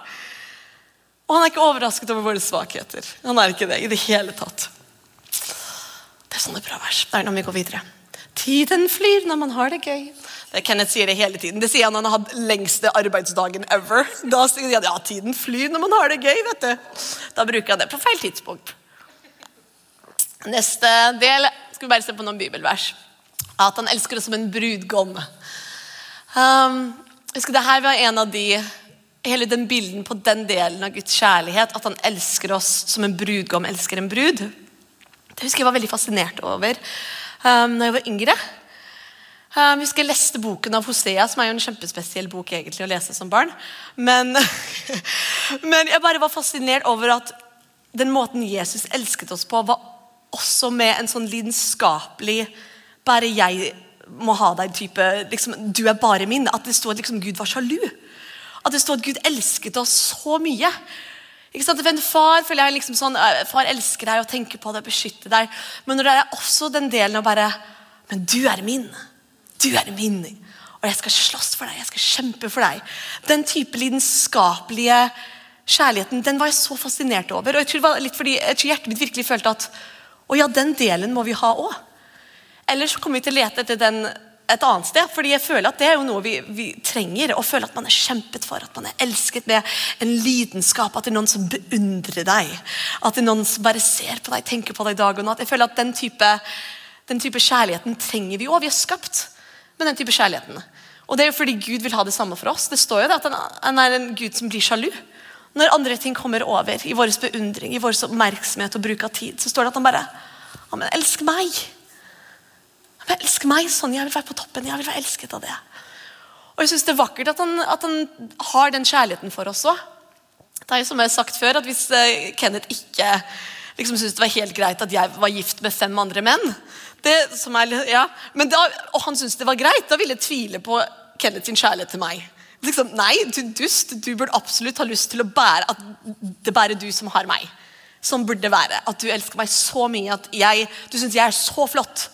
S1: Og han er ikke overrasket over våre svakheter. Han er ikke det i det hele tatt. Det er sånne bra vers. Det er når vi går videre. Tiden flyr når man har det gøy. Det Kenneth sier det hele tiden. Det sier han når han har hatt lengste arbeidsdagen ever. Da sier han ja, tiden flyr når man har det gøy. vet du. Da bruker han det på feil tidspunkt. Neste del skal vi bare se på noen bibelvers. At han elsker oss som en brudgom. Um, husker det her var en av de Hele den bilden på den delen av Guds kjærlighet, at han elsker oss som en brudgom elsker en brud, det husker jeg var veldig fascinert over um, når jeg var yngre. Um, husker jeg leste boken av Hosea, som er jo en kjempespesiell bok egentlig å lese som barn. Men, men jeg bare var fascinert over at den måten Jesus elsket oss på, var også med en sånn lidenskapelig Bare jeg må ha deg-type liksom, Du er bare min. At det sto at liksom, Gud var sjalu. At det sto at Gud elsket oss så mye. Ikke sant? For en far føler jeg liksom sånn, far elsker deg og tenker på deg og beskytter deg. Men når det er også den delen å bare Men du er min. Du er min. Og jeg skal slåss for deg. Jeg skal kjempe for deg. Den type lidenskapelige kjærligheten den var jeg så fascinert over. Og jeg tror, det var litt fordi, jeg tror hjertet mitt virkelig følte at å ja, den delen må vi ha òg. Ellers kommer vi til å lete etter den et annet sted. fordi jeg føler at det er jo noe vi, vi, trenger. Å føle at man er kjempet for, at man er elsket med en lidenskap. At det er noen som beundrer deg. At det er noen som bare ser på deg, tenker på deg dag og natt. Jeg føler at Den type, den type kjærligheten trenger vi òg. Vi er skapt med den type kjærligheten. Og det er jo fordi Gud vil ha det samme for oss. Det står jo det at han er en Gud som blir sjalu. Når andre ting kommer over, i vår beundring, i vår oppmerksomhet og bruk av tid, så står det at han bare Ja, men elsk meg. Jeg elsker meg sånn. Jeg vil være på toppen. Jeg vil være elsket av det. Og jeg synes Det er vakkert at han, at han har den kjærligheten for oss òg. Det er jo som jeg har sagt før, at Hvis eh, Kenneth ikke liksom syntes det var helt greit at jeg var gift med fem andre menn, er, ja, da, og han syntes det var greit, da ville jeg tvile på Kenneth sin kjærlighet til meg. Liksom, nei, du dust. Du burde absolutt ha lyst til å bære at det bare er du som har meg. Sånn burde det være. At du elsker meg så mye at jeg, du syns jeg er så flott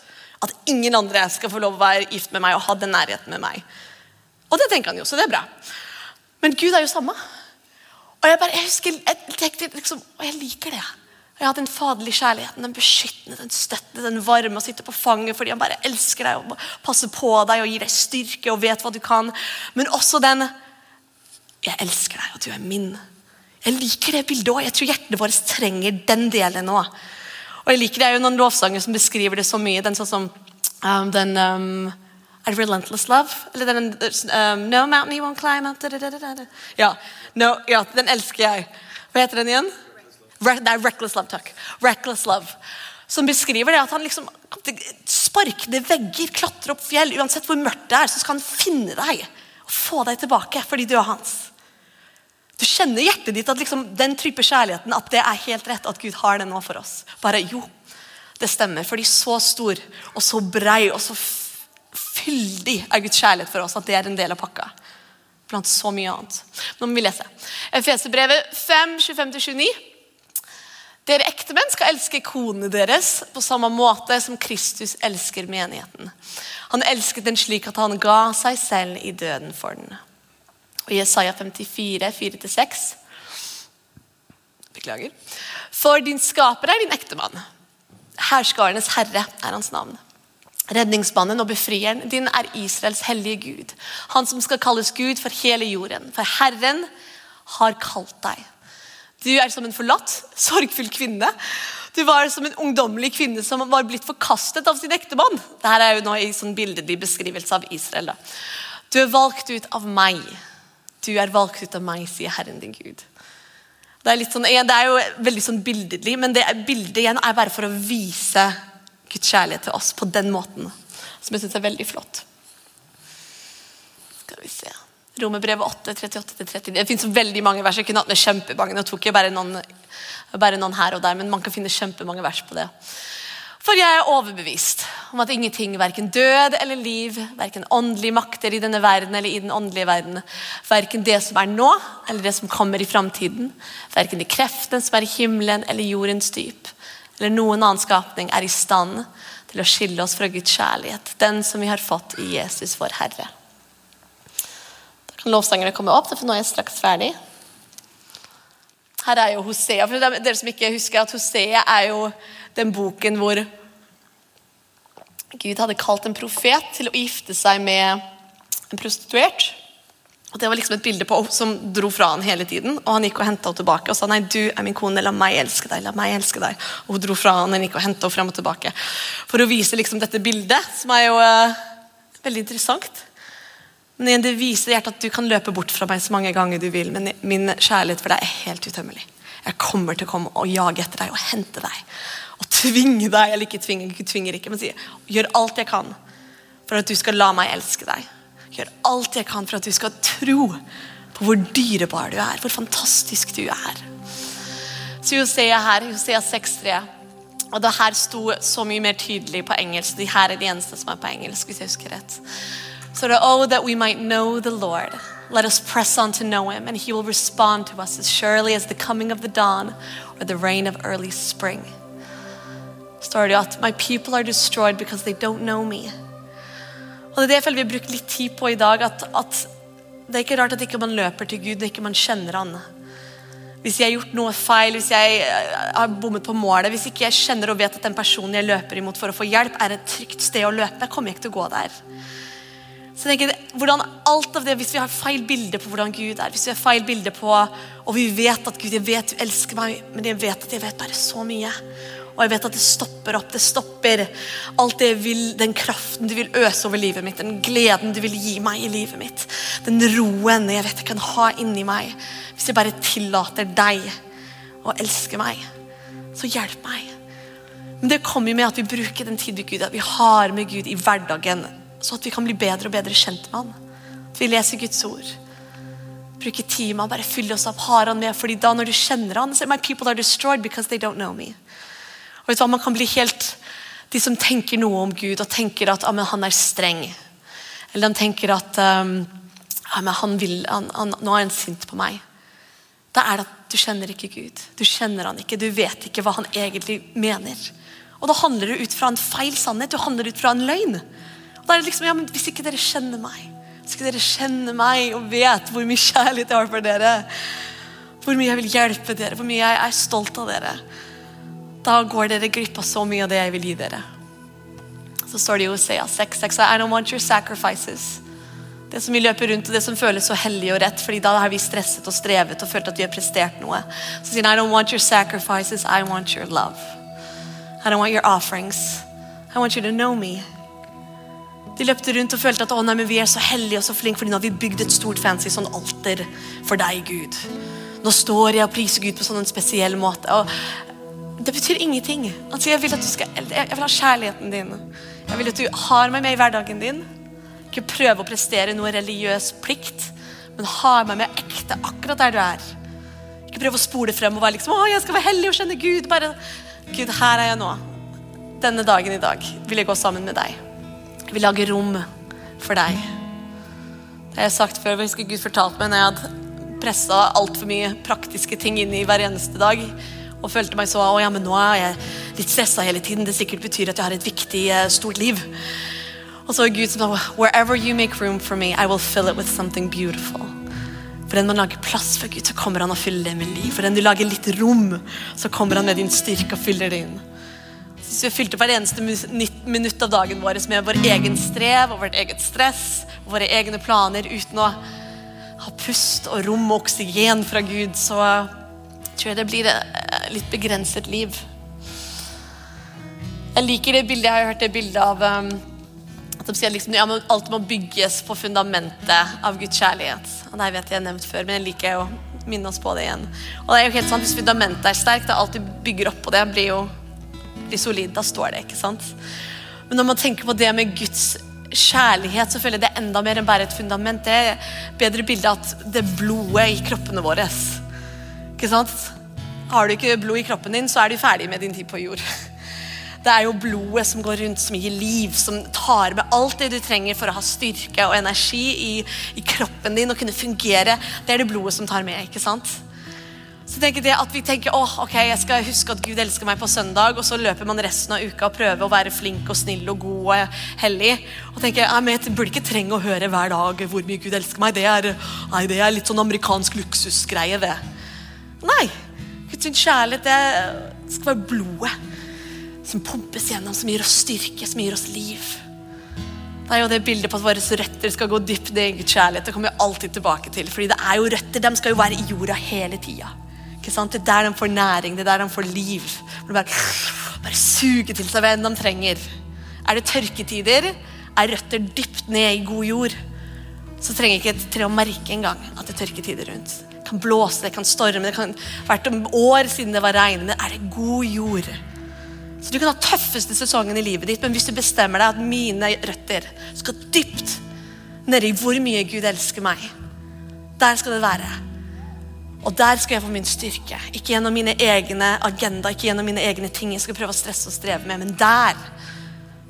S1: at ingen andre skal få lov å være gift med meg og ha den nærheten med meg. Og det tenker han jo, så det er bra. Men Gud er jo samme. Og jeg bare, jeg husker, jeg tenkte liksom, og jeg liker det. Og jeg har den faderlige kjærligheten, den beskyttende, den støttende, den varme. Å sitte på fanget fordi han bare elsker deg og passer på deg og gir deg styrke og vet hva du kan. Men også den Jeg elsker deg, og du er min. Jeg liker det bildet òg. Jeg tror hjertene våre trenger den delen òg. Og jeg liker Det er jo noen lovsanger som beskriver det så mye. Den sånn som um, den um, Er det 'Relentless Love'? Eller den um, 'No mountain you won't climb up'? Da, da, da, ja. No, ja, den elsker jeg. Hva heter den igjen? Re det er 'Reckless Love'. takk. Reckless Love. Som beskriver det at han liksom sparkende vegger, klatrer opp fjell. Uansett hvor mørkt det er, så skal han finne deg og få deg tilbake fordi du er hans. Du kjenner hjertet ditt at liksom, den type kjærligheten at det er helt rett at Gud har det nå for oss. Bare jo, det stemmer. Fordi så stor og så brei og så fyldig er Guds kjærlighet for oss at det er en del av pakka. Blant så mye annet. Nå må vi lese. Efeserbrevet 5, 25-29. Dere ektemenn skal elske konene deres på samme måte som Kristus elsker menigheten. Han elsket den slik at han ga seg selv i døden for den. Og Jesaja 54, 4-6. Beklager. For din skaper er din ektemann. Hærskarenes herre er hans navn. Redningsmannen og befrieren din er Israels hellige Gud. Han som skal kalles Gud for hele jorden. For Herren har kalt deg. Du er som en forlatt, sorgfull kvinne. Du var som en ungdommelig kvinne som var blitt forkastet av sin ektemann. Dette er jo nå i sånn billedlig beskrivelse av Israel. Da. Du er valgt ut av meg du er valgt ut av meg, sier Herren din Gud. Det er, sånn, det er jo veldig sånn bildelig, men det bildet igjen er bare for å vise Guds kjærlighet til oss på den måten. Som jeg syns er veldig flott. Skal vi se. Romerbrevet 8, 38-39. Det fins veldig mange vers. Jeg kunne hatt med kjempemange. Nå tok jeg bare noen, bare noen her og der, men man kan finne kjempemange vers på det. For jeg er overbevist om at ingenting, verken død eller liv, verken åndelige makter i denne verden eller i den åndelige verden, verken det som er nå eller det som kommer i framtiden, verken de kreftene som er i himmelen eller jordens dyp, eller noen annen skapning, er i stand til å skille oss fra Guds kjærlighet, den som vi har fått i Jesus, vår Herre. Da kan lovsangerne komme opp, for nå er jeg straks ferdig. Her er jo Hosea. For dere som ikke husker at Hosea er jo den boken hvor Gud hadde kalt en profet til å gifte seg med en prostituert. Og Det var liksom et bilde på som dro fra han hele tiden. Og Han gikk og henta henne tilbake og sa nei, du er min kone, la meg elske deg. la meg elske deg. Og Hun dro fra han og gikk og henta henne frem og tilbake. For å vise liksom dette bildet, som er jo uh, veldig interessant. Men igjen, det viser hjertet at du kan løpe bort fra meg så mange ganger du vil, men min kjærlighet for deg er helt utømmelig. Jeg kommer til å komme og jage etter deg og hente deg og tvinge deg, eller ikke tvinge, ikke tvinger ikke, men si gjør alt jeg kan for at du skal la meg elske deg. Gjør alt jeg kan for at du skal tro på hvor dyrebar du er, hvor fantastisk du er. Så Josea her, Josea 6,3. Og det her sto så mye mer tydelig på engelsk. De her er de eneste som er på engelsk. hvis jeg husker rett. Så det Oh, that we might know the Lord. Let us press on to know him, and he will respond to us as surely as the coming of the dawn or the rain of early spring står det at My people are destroyed because they don't know me. Og Det er det jeg føler vi har brukt litt tid på i dag. At, at Det er ikke rart at ikke man løper til Gud når ikke man kjenner Han. Hvis jeg har gjort noe feil, hvis jeg eh, har bommet på målet, hvis ikke jeg kjenner og vet at den personen jeg løper imot for å få hjelp, er et trygt sted å løpe, kommer jeg ikke til å gå der. Så jeg tenker, hvordan alt av det, Hvis vi har feil bilde på hvordan Gud er, hvis vi har feil bilde på, og vi vet at Gud jeg vet du elsker meg, men jeg vet at jeg vet bare så mye og jeg vet at det stopper opp. Det stopper alt det vil, den kraften du vil øse over livet mitt, den gleden du vil gi meg i livet mitt. Den roen jeg vet jeg kan ha inni meg hvis jeg bare tillater deg å elske meg. Så hjelp meg. Men det kommer jo med at vi bruker den tid Gud, at vi har med Gud i hverdagen, så at vi kan bli bedre og bedre kjent med Han. At vi leser Guds ord. Bruke tid med han, bare fylle oss opp, har han med. fordi da når du kjenner han, My people are destroyed because they don't know me. Og vet du hva, Man kan bli helt De som tenker noe om Gud og tenker at ah, han er streng. Eller de tenker at um, ah, han vil, han, han, nå er han sint på meg. Da er det at du kjenner ikke Gud. Du kjenner han ikke. Du vet ikke hva han egentlig mener. Og da handler det ut fra en feil sannhet. Du handler ut fra en løgn. Da er det liksom, ja, men Hvis ikke dere kjenner meg, hvis ikke dere kjenner meg og vet hvor mye kjærlighet jeg har for dere, hvor mye jeg vil hjelpe dere, hvor mye jeg er stolt av dere, da går dere glipp av så mye av det jeg vil gi dere. Så står det i Hosea 6,6 I don't want your sacrifices. Det som vi løper rundt og det som føles så hellig og rett, fordi da har vi stresset og strevet og følt at vi har prestert noe. Så sier han I don't want your sacrifices, I want your love. I don't want your offerings. I want you to know me. De løpte rundt og følte at å nei, men vi er så hellige og så flinke, fordi nå har vi bygd et stort fancy sånn alter for deg, Gud. Nå står jeg og priser Gud på sånn en spesiell måte. Og det betyr ingenting. Altså, jeg vil, at du skal, jeg vil ha kjærligheten din. Jeg vil at du har meg med i hverdagen din. Ikke prøve å prestere noe religiøs plikt, men har meg med ekte akkurat der du er. Ikke prøve å spole frem og være liksom, å, jeg skal være hellig og kjenne Gud. Bare, Gud, her er jeg nå. Denne dagen i dag vil jeg gå sammen med deg. Jeg lager lage rom for deg. Det har jeg sagt før. Jeg husker Gud fortalte meg når jeg hadde pressa altfor mye praktiske ting inn i hver eneste dag og følte meg så Å ja, men nå er jeg litt stressa hele tiden. Det sikkert betyr at jeg har et viktig, eh, stort liv. Og så er Gud som sa Wherever you make room for me, I will fill it with something beautiful. For den man lager plass for Gud, så kommer han og fyller det med liv. For den du lager litt rom, så kommer han med din styrke og fyller det inn. Så vi fylte hver eneste minutt av dagen vår med vår egen strev og vårt eget stress og våre egne planer uten å ha pust og rom og oksygen fra Gud, så tror jeg det blir et litt begrenset liv. Jeg liker det bildet, jeg har hørt det bildet av um, at de sier liksom, ja, alt må bygges på fundamentet av Guds kjærlighet. Og det vet jeg nevnt før, men jeg liker å minne oss på det igjen. Og det er jo helt sant, Hvis fundamentet er sterkt, og alt vi bygger opp på det, blir jo blir solid. Da står det, ikke sant? Men når man tenker på det med Guds kjærlighet, så føler jeg det er enda mer enn bare et fundament. Det er bedre bilde at det er blodet i kroppene våre. Ikke sant? Har du ikke blod i kroppen din, så er du ferdig med din tid på jord. Det er jo blodet som går rundt, som gir liv, som tar med alt det du trenger for å ha styrke og energi i, i kroppen din og kunne fungere. Det er det blodet som tar med. ikke sant? Så tenker det at vi tenker åh, ok, jeg skal huske at Gud elsker meg på søndag, og så løper man resten av uka og prøver å være flink og snill og god og hellig. Og tenker jeg, men jeg burde ikke trenge å høre hver dag hvor mye Gud elsker meg. Det er, nei, det er litt sånn amerikansk luksusgreie, det. Nei. Guds kjærlighet det skal være blodet som pumpes gjennom, som gir oss styrke, som gir oss liv. Det er jo det bildet på at våre røtter skal gå dypt ned i Guds kjærlighet. Det kommer jeg alltid tilbake til. Fordi det er jo røtter. De skal jo være i jorda hele tida. Det er der de får næring, det er der de får liv. Bare, bare suge til seg hvem de trenger. Er det tørketider, er røtter dypt ned i god jord, så trenger ikke et tre å merke engang at det er tørketider rundt. Det kan blåse, det kan storme, det kan vært år siden det var regn. Men er det god jord? Så Du kan ha tøffeste sesongen i livet ditt, men hvis du bestemmer deg at mine røtter skal dypt nedi hvor mye Gud elsker meg, der skal det være. Og der skal jeg få min styrke. Ikke gjennom mine egne agenda, ikke gjennom mine egne ting jeg skal prøve å stresse og streve med, men der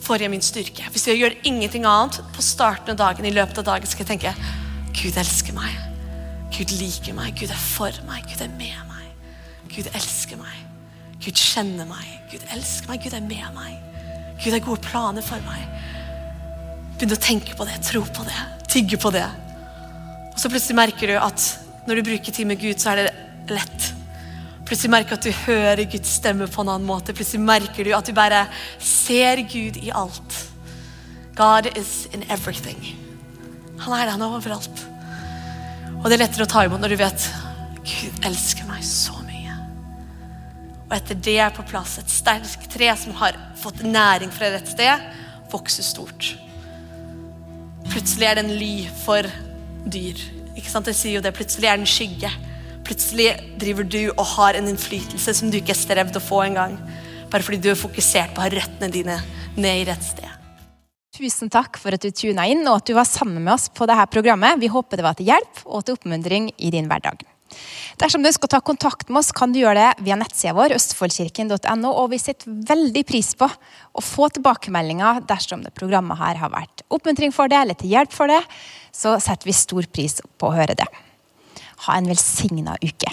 S1: får jeg min styrke. Hvis jeg gjør ingenting annet på starten av dagen, i løpet av dagen, skal jeg tenke Gud elsker meg. Gud liker meg. Gud er for meg. Gud er med meg. Gud elsker meg. Gud kjenner meg. Gud elsker meg. Gud er med meg. Gud har gode planer for meg. Begynn å tenke på det, tro på det, tygge på det. Og så plutselig merker du at når du bruker tid med Gud, så er det lett. Plutselig merker du at du hører Guds stemme på en annen måte. Plutselig merker du at du bare ser Gud i alt. God is in everything. Han er der, han er overalt. Og det er lettere å ta imot når du vet Gud elsker meg så mye. Og etter det er på plass, et sterkt tre som har fått næring fra rett sted, vokser stort. Plutselig er det en ly for dyr. Ikke sant? Jeg sier jo det, Plutselig er det en skygge. Plutselig driver du og har en innflytelse som du ikke har strevd å få engang. Bare fordi du er fokusert på å ha røttene dine ned i rett sted.
S2: Tusen takk for at du tuna inn og at du var sammen med oss på dette programmet. Vi håper det var til hjelp og til oppmuntring i din hverdag. Dersom du å ta kontakt med oss, kan du gjøre det via nettsida vår, østfoldkirken.no. Og vi setter veldig pris på å få tilbakemeldinger dersom det programmet her har vært oppmuntring for det eller til hjelp for det. Så setter vi stor pris på å høre det. Ha en velsigna uke.